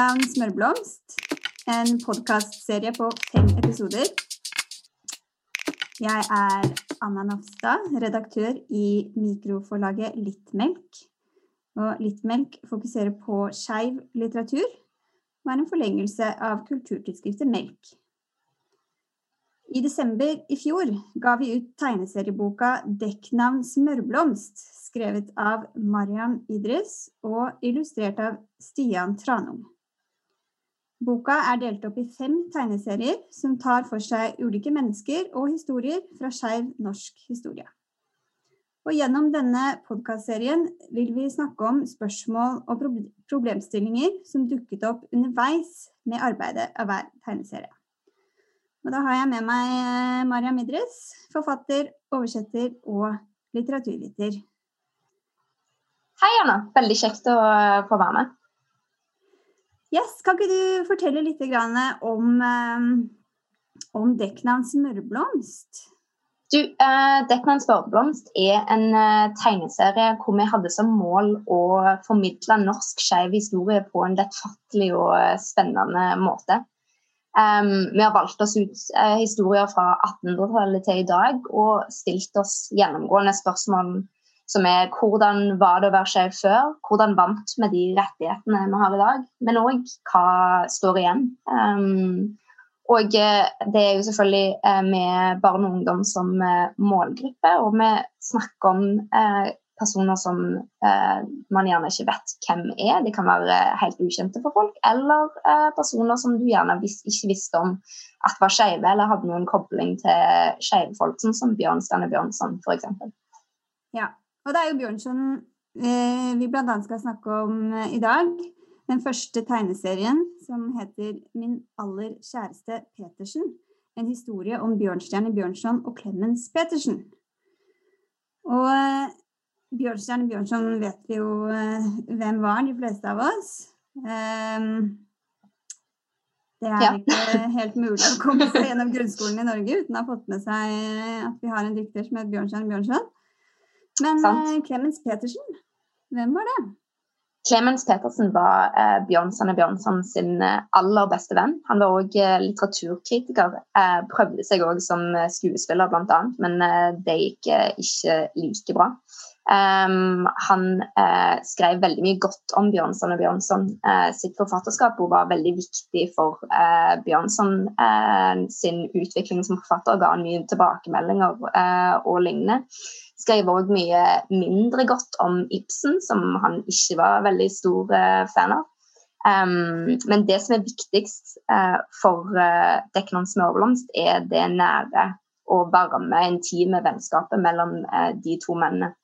Dekknavn Smørblomst, en podkastserie på fem episoder. Jeg er Anna Nafstad, redaktør i mikroforlaget Littmelk. Og Littmelk fokuserer på skeiv litteratur og er en forlengelse av kulturtidsskriftet Melk. I desember i fjor ga vi ut tegneserieboka 'Dekknavn Smørblomst', skrevet av Mariam Idris og illustrert av Stian Tranum. Boka er delt opp i fem tegneserier som tar for seg ulike mennesker og historier fra skeiv norsk historie. Og gjennom denne podkastserien vil vi snakke om spørsmål og problemstillinger som dukket opp underveis med arbeidet av hver tegneserie. Og da har jeg med meg Maria Mariam Idris, forfatter, oversetter og litteraturviter. Hei, Anna. Veldig kjekt å eh, få være med. Yes, Kan ikke du fortelle litt om, eh, om dekknavn Smørblomst? Du, eh, Dekknavn Smørblomst er en eh, tegneserie hvor vi hadde som mål å formidle norsk skeiv historie på en lettfattelig og spennende måte. Um, vi har valgt oss ut eh, historier fra 1800-tallet til i dag og stilt oss gjennomgående spørsmål som er hvordan var det å være skeiv før? Hvordan vant vi de rettighetene vi har i dag? Men òg hva står igjen? Um, og eh, det er jo selvfølgelig uh, med barn og ungdom som uh, målgruppe, og vi snakker om personer som man gjerne ikke vet hvem er. De kan være helt ukjente for folk, eller personer som du gjerne ikke visste om at var skeive, eller hadde noen kobling til skeive folk, sånn som Bjørnstjerne Bjørnson f.eks. Ja, og det er jo Bjørnson eh, vi bl.a. skal snakke om eh, i dag. Den første tegneserien som heter 'Min aller kjæreste Petersen'. En historie om Bjørnstjerne Bjørnson og Clemens Petersen. Og eh, Bjørnstjerne Bjørnson vet vi jo eh, hvem var, de fleste av oss. Um, det er ja. ikke helt mulig å komme seg gjennom grunnskolen i Norge uten å ha fått med seg at vi har en dikter som heter Bjørnstjerne Bjørnson. Men uh, Clemens Petersen, hvem var det? Clemens Petersen var eh, Bjørnson Bjørnson sin eh, aller beste venn. Han var òg eh, litteraturkritiker. Eh, prøvde seg òg som eh, skuespiller, bl.a., men eh, det gikk ikke like bra. Um, han skrev veldig mye godt om Bjørnson og Bjørnson. sitt forfatterskap og var veldig viktig for Bjørnson sin utvikling som forfatter. Ga han mye tilbakemeldinger og lignende skrev òg mye mindre godt om Ibsen, som han ikke var veldig stor uh, fan av. Um, men det som er viktigst uh, for uh, Deknon Smørblomst, er det nære og varme, intime vennskapet mellom uh, de to mennene.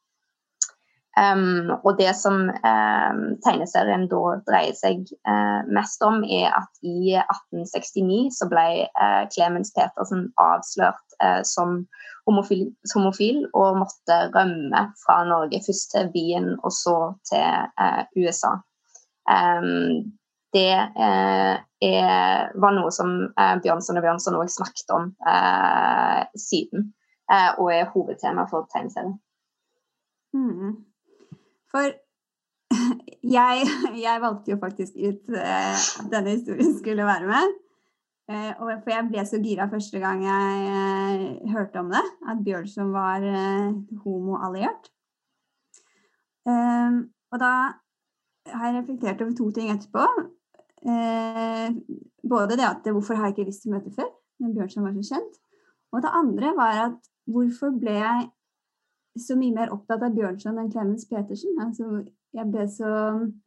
Um, og det som um, tegneserien da dreier seg uh, mest om, er at i 1869 så ble uh, Clemens Petersen avslørt uh, som homofil, homofil, og måtte rømme fra Norge. Først til Wien og så til USA. Um, det er, var noe som Bjørnson og Bjørnson òg snakket om siden, og er hovedtema for tegneserien. Mm. For jeg, jeg, valgte jo faktisk ut at denne historien skulle være med. Uh, for jeg ble så gira første gang jeg uh, hørte om det, at Bjørnson var homoalliert. og da har jeg reflektert over to ting etterpå. både det at hvorfor har jeg ikke visst om dette før, når Bjørnson var så kjent. Og det andre var at hvorfor ble jeg så mye mer opptatt av Bjørnson enn Clemens Petersen. Altså, jeg ble så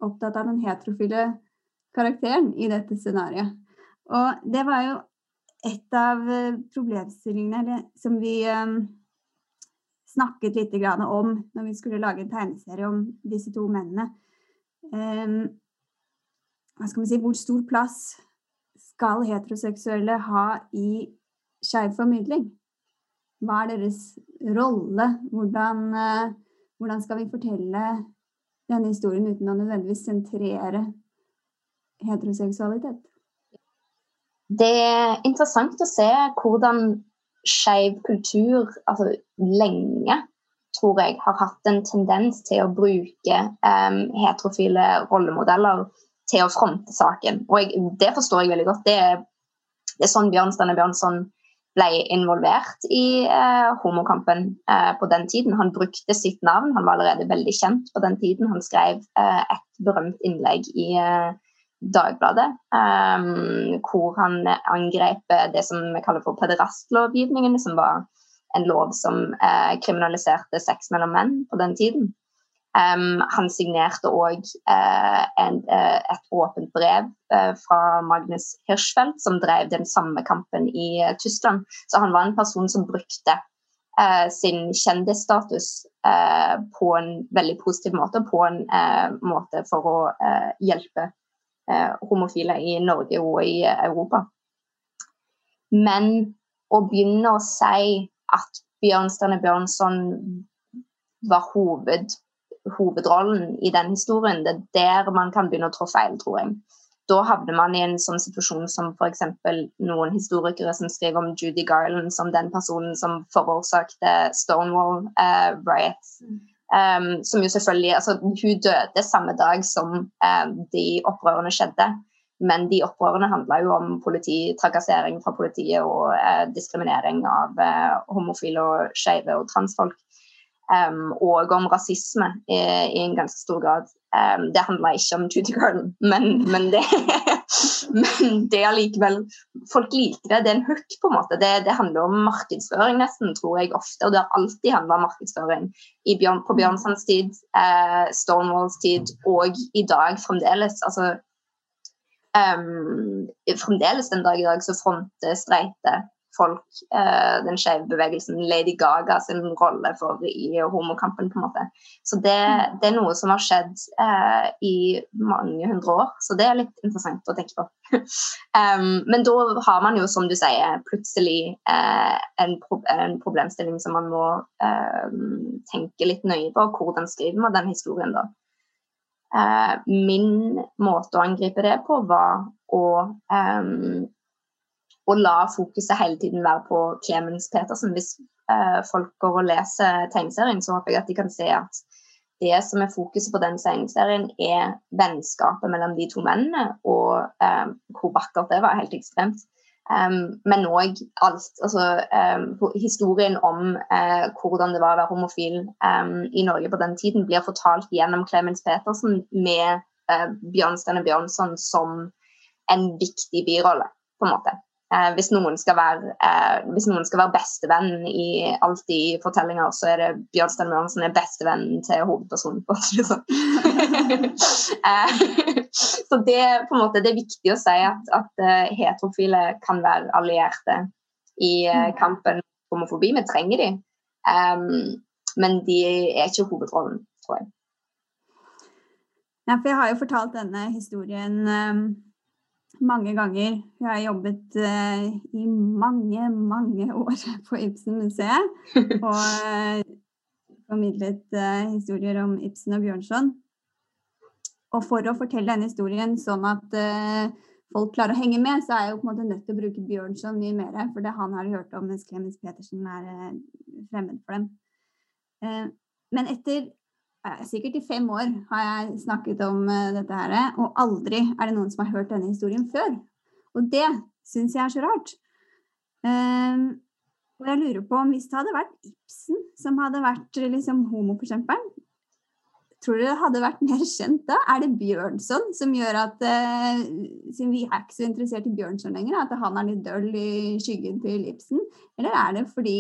opptatt av den heterofile karakteren i dette scenarioet. Og det var jo et av eh, problemstillingene som vi um, snakket litt om når vi skulle lage en tegneserie om disse to mennene. Um, hva skal man si, hvor stor plass skal heteroseksuelle ha i skeiv formidling? Hva er deres rolle? Hvordan, eh, hvordan, skal vi fortelle denne historien uten å nødvendigvis sentrere heteroseksualitet? Det er interessant å se hvordan skeiv kultur altså lenge tror jeg har hatt en tendens til å bruke um, heterofile rollemodeller til å fronte saken. Og jeg, det forstår jeg veldig godt. Det er, det er sånn Bjørnstjerne Bjørnson ble involvert i uh, homokampen uh, på den tiden. Han brukte sitt navn, han var allerede veldig kjent på den tiden. Han skrev uh, et berømt innlegg i eh, Dagbladet um, hvor han angrep det som vi kaller for pederastlovgivningen, som var en lov som uh, kriminaliserte sex mellom menn på den tiden. Um, han signerte òg uh, uh, et åpent brev uh, fra Magnus Hirschfeldt, som drev den samme kampen i Tyskland. Så han var en person som brukte sin kjendisstatus på en veldig positiv måte, på en måte for å hjelpe homofile i Norge og i Europa. Men å begynne å si at Bjørnstjerne Bjørnson var hoved hovedrollen i den historien. Det er der man kan begynne å trå feil, tror jeg. Da havner man i en sånn situasjon som f.eks. noen historikere som skriver om Judy Garland som den personen som forårsakte Stonewall uh, riots. Um, som jo selvfølgelig, altså Hun døde samme dag som um, de opprørene skjedde. Men de opprørene handla jo om polititrakassering fra politiet og uh, diskriminering av uh, homofile og skeive og transfolk. Um, og om rasisme i, i, en ganske stor grad. Det handler ikke om Judy Garden, men, men, det, men det er likevel Folk liker det. Det er en hook, på en måte. Det, det, handler om markedsføring, nesten, tror jeg ofte. Og det har alltid handla om markedsføring. Bjørn, på Bjørnsons tid, eh, Stonewalls tid og i dag fremdeles. Altså um, Fremdeles den dag i dag så fronter streite folk, eh, den skeive bevegelsen, Lady Gaga sin rolle for i homokampen. på en måte. Så det, det er noe som har skjedd eh, i mange hundre år, så det er litt interessant å tenke på. um, men da har man jo, som du sier, plutselig eh, en, pro en, problemstilling som man må eh, tenke litt nøye på. Hvordan skriver man den historien da? Uh, min måte å angripe det på var å um, og la fokuset hele tiden være på Clemens Petersen. Hvis eh, folk går og leser tegneserien, så håper jeg at de kan se at det som er fokuset på den tegneserien, er vennskapet mellom de to mennene, og eh, hvor vakkert det var. Helt ekstremt. Um, men òg altså, um, historien om uh, hvordan det var å være homofil um, i Norge på den tiden, blir fortalt gjennom Clemens Petersen med uh, Bjørnstjerne Bjørnson som en viktig birolle, på en måte. Eh, hvis, noen være, eh, hvis, noen skal være, bestevenn i alt i fortellinger, så er det Bjørnstein Møren som er bestevennen til hovedpersonen. på sånn. eh, så det, måte, det, er viktig å si at, at uh, heterofile kan være allierte i uh, kampen mot homofobi. Vi trenger de, um, men de er ikke hovedrollen, tror jeg. Ja, for jeg har jo fortalt denne historien um mange ganger. Hun har jobbet uh, i mange, mange år på Ibsen-museet. Og uh, formidlet uh, historier om Ibsen og Bjørnson. Og for å fortelle denne historien sånn at folk klarer å henge med, så er jeg jo på en måte nødt til å bruke Bjørnson mye mer. For det han har hørt om, mens Clemens Petersen er fremmed for dem. men etter sikkert i fem år har jeg snakket om uh, dette her, og aldri er det noen som har hørt denne historien før. Og det syns jeg er så rart. Uh, og jeg lurer på om hvis det hadde vært Ibsen som hadde vært liksom, homoforkjemperen, tror du det hadde vært mer kjent da? Er det Bjørnson som gjør at uh, Siden vi er ikke så interessert i Bjørnson lenger, at han er litt døll i skyggen til Ibsen? Eller er det fordi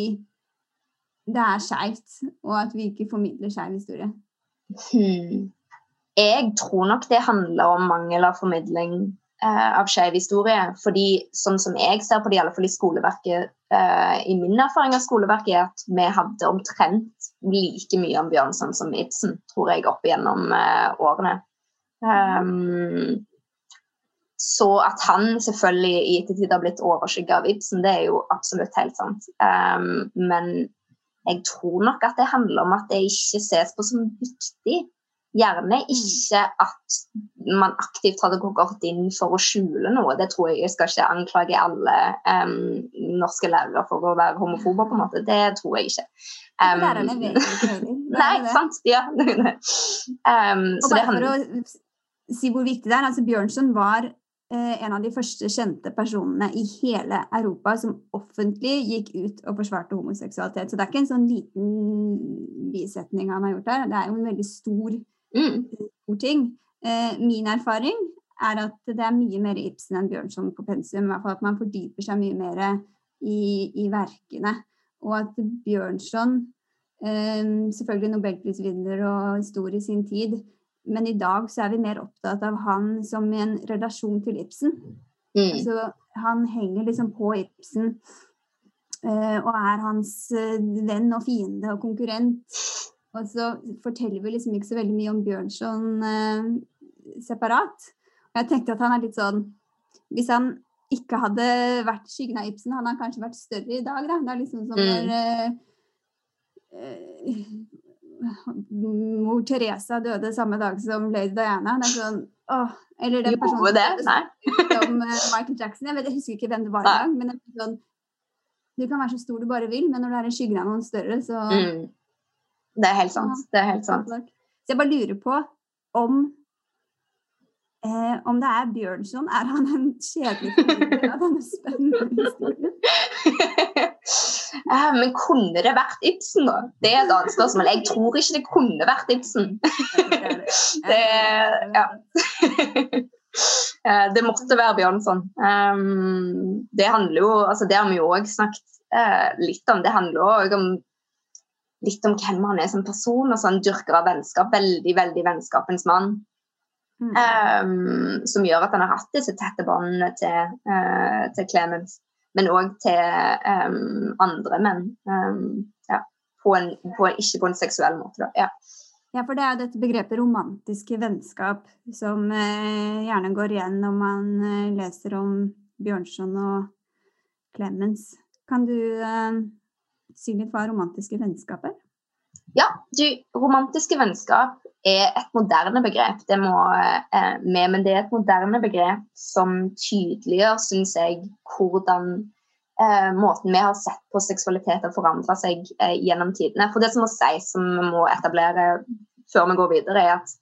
det er skeivt, og at vi ikke formidler skeiv historie? Hmm. Jeg tror nok det handler om mangel av formidling eh, av skeiv historie. Fordi sånn som jeg ser på det, i alle fall i skoleverket, eh, i min erfaring av skoleverket, er at vi hadde omtrent like mye om Bjørnson som Ibsen, tror jeg, opp igjennom eh, årene. Um, så at han selvfølgelig i ettertid har blitt overskygga av Ibsen, det er jo absolutt helt sant. Um, men jeg tror nok at det handler om at det ikke ses på som viktig. Gjerne mm. ikke at man aktivt hadde gått inn for å skjule noe. Det tror Jeg jeg skal ikke anklage alle um, norske lærere for å være homofobe, på en måte. Det tror jeg ikke. Um, Lærerne vet ikke heller. Nei, sant. Ja. um, og bare for å si hvor viktig det er. Altså, Bjørnson var en av de første kjente personene i hele Europa som offentlig gikk ut og forsvarte homoseksualitet. Så det er ikke en sånn liten bisetning han har gjort her. Det er jo en veldig stor, Mm. stor ting. Eh, min erfaring er at det er mye mer Ibsen enn Bjørnson på pensum. I hvert fall at man fordyper seg mye mer i, i verkene. Og at Bjørnson eh, Selvfølgelig nobelprisvinner og stor i sin tid. Men i dag så er vi mer opptatt av han som i en relasjon til Ibsen. Mm. Altså, han henger liksom på Ibsen uh, og er hans eh, venn og fiende og konkurrent. Og så forteller vi liksom ikke så veldig mye om Bjørnson uh, separat. Og jeg tenkte at han er litt sånn Hvis han ikke hadde vært skyggen av Ibsen, hadde han kanskje vært større i dag. Da. Det er liksom som Mm. når eh, eh, mor Teresa døde samme dag som Lady Diana. Det er sånn åh, Eller den personen Gjorde det? som- Nei. som eh, Michael Jackson. Jeg, vet, jeg husker ikke hvem det var engang. Men det er sånn, du kan være så stor du bare vil, men når du er i skyggen av noen større, så Mm. Det er helt sant. Det er helt sant. Så jeg bare lurer på om eh, om det er Bjørnson. Er han en kjedelig formidler av denne spennende historien? Eh, Men kunne det vært Ibsen, da? Det er et annet spørsmål. Jeg tror ikke det kunne vært Ibsen. Det, ja. Eh, det måtte være Bjørnson. Um, det handler jo altså Det har vi jo òg snakket eh, litt om. Det handler òg om litt om hvem han er som person. og sånn Dyrker av vennskap. Veldig, veldig vennskapens mann. Mm. Um, som gjør at han har hatt disse tette båndene til, uh, til Clemens, men òg til um, andre menn. Um, ja, på en, på, ikke på en seksuell måte. Da. Ja. Ja, for det er dette begrepet romantiske vennskap som eh, gjerne går igjen når man eh, leser om Bjørnson og Clemens. Kan du eh, si litt hva romantiske vennskap er? Ja, du, romantiske vennskap er et moderne begrep. Det må eh, med, men det er et moderne begrep som tydeliggjør, syns jeg, hvordan eh, måten vi har sett på seksualitet har forandra seg eh, gjennom tidene. For det som må sies, som vi må etablere før vi går videre, er at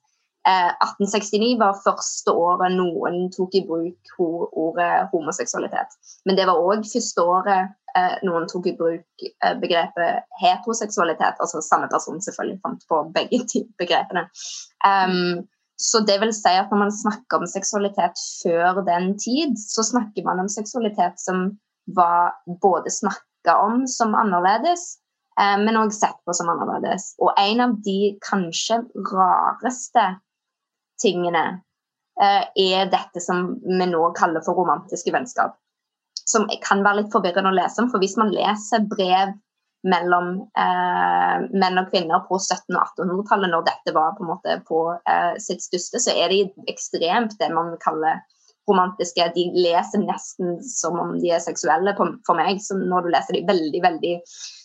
eh, 1869 var første året noen tok i bruk ordet homoseksualitet. Men det var òg første året eh, noen tok i bruk eh, begrepet heteroseksualitet. Altså samme person selvfølgelig fant på begge begrepene. Um, så det vil si at når man snakker om seksualitet før den tid, så snakker man om seksualitet som var både snakka om som annerledes, eh, men òg sett på som annerledes. Og en av de kanskje rareste tingene eh, er dette som vi nå kaller for romantiske vennskap. Som kan være litt forvirrende å lese om, for hvis man leser brev mellom eh, menn og kvinner på 1700- og 1800-tallet, når dette var på, en måte på eh, sitt største, så er de ekstremt det man kaller romantiske. De leser nesten som om de er seksuelle på, for meg. Så når du leser de veldig, veldig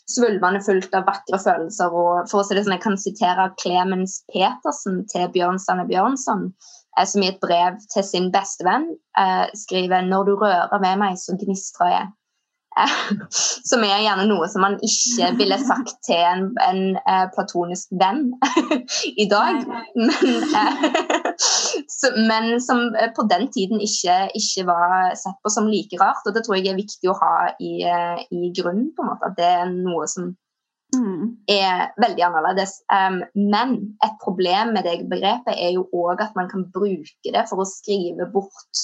svulmende fullt av vakre følelser. Og for å si det sånn, jeg kan sitere Clemens Petersen til Bjørnstjerne Bjørnson, eh, som i et brev til sin bestevenn eh, skriver 'Når du rører ved meg, så gnistrer jeg'. Som er gjerne noe som man ikke ville sagt til en, en eh, platonisk venn i dag. Men, men som eh, på den tiden ikke, ikke var sett på som like rart. Og det tror jeg er viktig å ha i, eh, i grunnen. på en måte, At det er noe som Mm. er veldig annerledes. Um, men et problem med det begrepet er jo òg at man kan bruke det for å skrive bort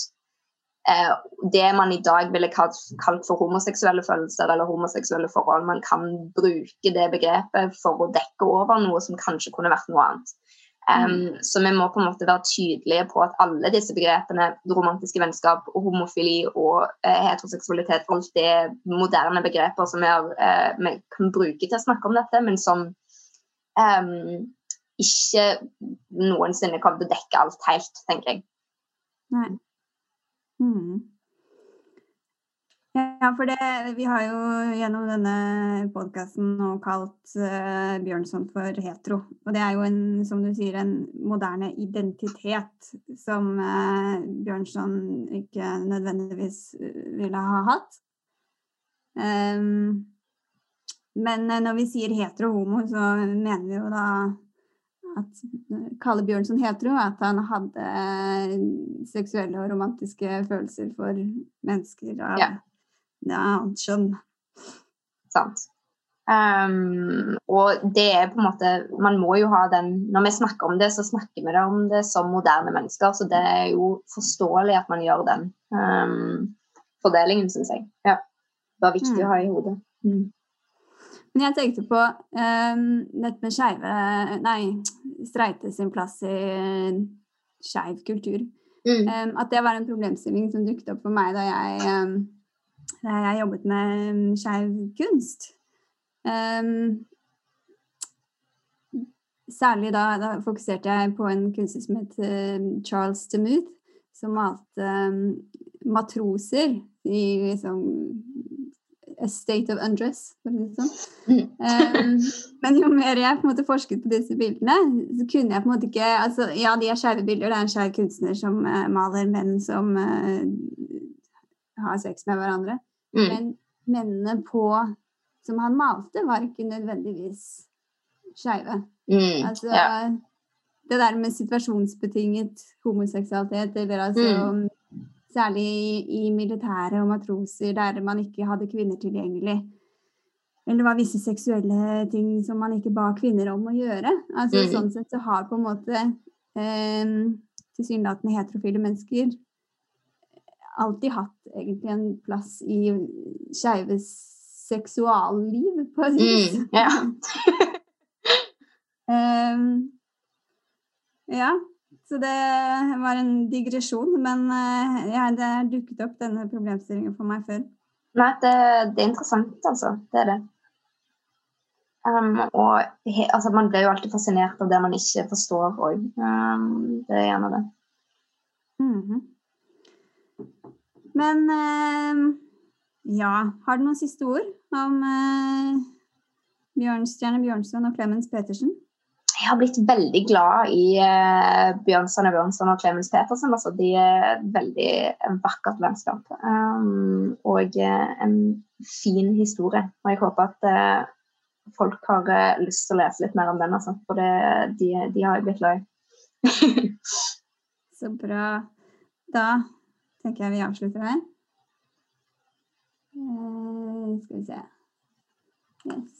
uh, det man i dag ville kalt, kalt for homoseksuelle følelser eller homoseksuelle forhold. Man kan bruke det begrepet for å dekke over noe som kanskje kunne vært noe annet. Um, Så vi må på en måte være tydelige på at alle disse begrepene, romantiske vennskap, homofili og uh, heteroseksualitet, alt det er moderne begreper som vi, har, uh, vi kan bruke til å snakke om dette, men som um, ikke noensinne kommer til å dekke alt helt, tenker jeg. Nei. Mm. Ja, for det, vi har jo gjennom denne podkasten nå kalt uh, Bjørnson for hetero. Og det er jo en, som du sier, en moderne identitet som uh, Bjørnson ikke nødvendigvis uh, ville ha hatt. Um, men når vi sier hetero-homo, så mener vi jo da at Kalle Bjørnson hetero, at han hadde seksuelle og romantiske følelser for mennesker av Ja. Ja, annet kjønn. Sant. Um, og det er på en måte Man må jo ha den Når vi snakker om det, så snakker vi det om det som moderne mennesker, så det er jo forståelig at man gjør den um, fordelingen, syns jeg. Ja. Det var viktig Mm. å ha i hodet. Mm. Men jeg tenkte på um, dette med skeive Nei, streite sin plass i skeiv kultur. Mm. Um, at det var en problemstilling som dukket opp for meg da jeg, um, da jeg jobbet med um, skeiv kunst. Um, særlig da, da fokuserte jeg på en kunstner som het uh, Charles DeMuth, som malte um, matroser i liksom A state of undress, for å si det sånn. Um, men jo mer jeg på en måte forsket på disse bildene, så kunne jeg på en måte ikke altså, Ja, de er skeive bilder. Det er en skeiv kunstner som uh, maler menn som eh, har sex med hverandre. Mm. Men mennene på som han malte, var ikke nødvendigvis skeive. Mm. Altså, ja. Det der med situasjonsbetinget homoseksualitet, eller altså Mm. Særlig i, i militære og matroser der man ikke hadde kvinner tilgjengelig. Eller det var visse seksuelle ting som man ikke ba kvinner om å gjøre. Altså Mm. Sånn sett så har på en måte eh, tilsynelatende heterofile mennesker alltid hatt egentlig en plass i skeives seksualliv, på et vis. Mm. ja. um, ja, så det var en digresjon, men eh, ja, det har dukket opp denne problemstillingen for meg før. Nei, det, det er interessant, altså. Det er det. Um, og he, altså, man blir jo alltid fascinert av det man ikke forstår òg. Um, det er gjerne det. Mhm. Men eh, ja, har du noen siste ord om eh, Bjørnstjerne Bjørnson og Clemens Petersen? Jeg har blitt veldig glad i uh, Bjørnstjerne Bjørnson og Clemens Petersen. Altså, de er et veldig vakkert vennskap. Um, og eh, en fin historie. Og jeg håper at eh, folk har eh, lyst til å lese litt mer om den, altså. For det, de, de har jeg blitt glad i. Så bra. Da tenker jeg vi avslutter her. Eh, skal vi se. Yes.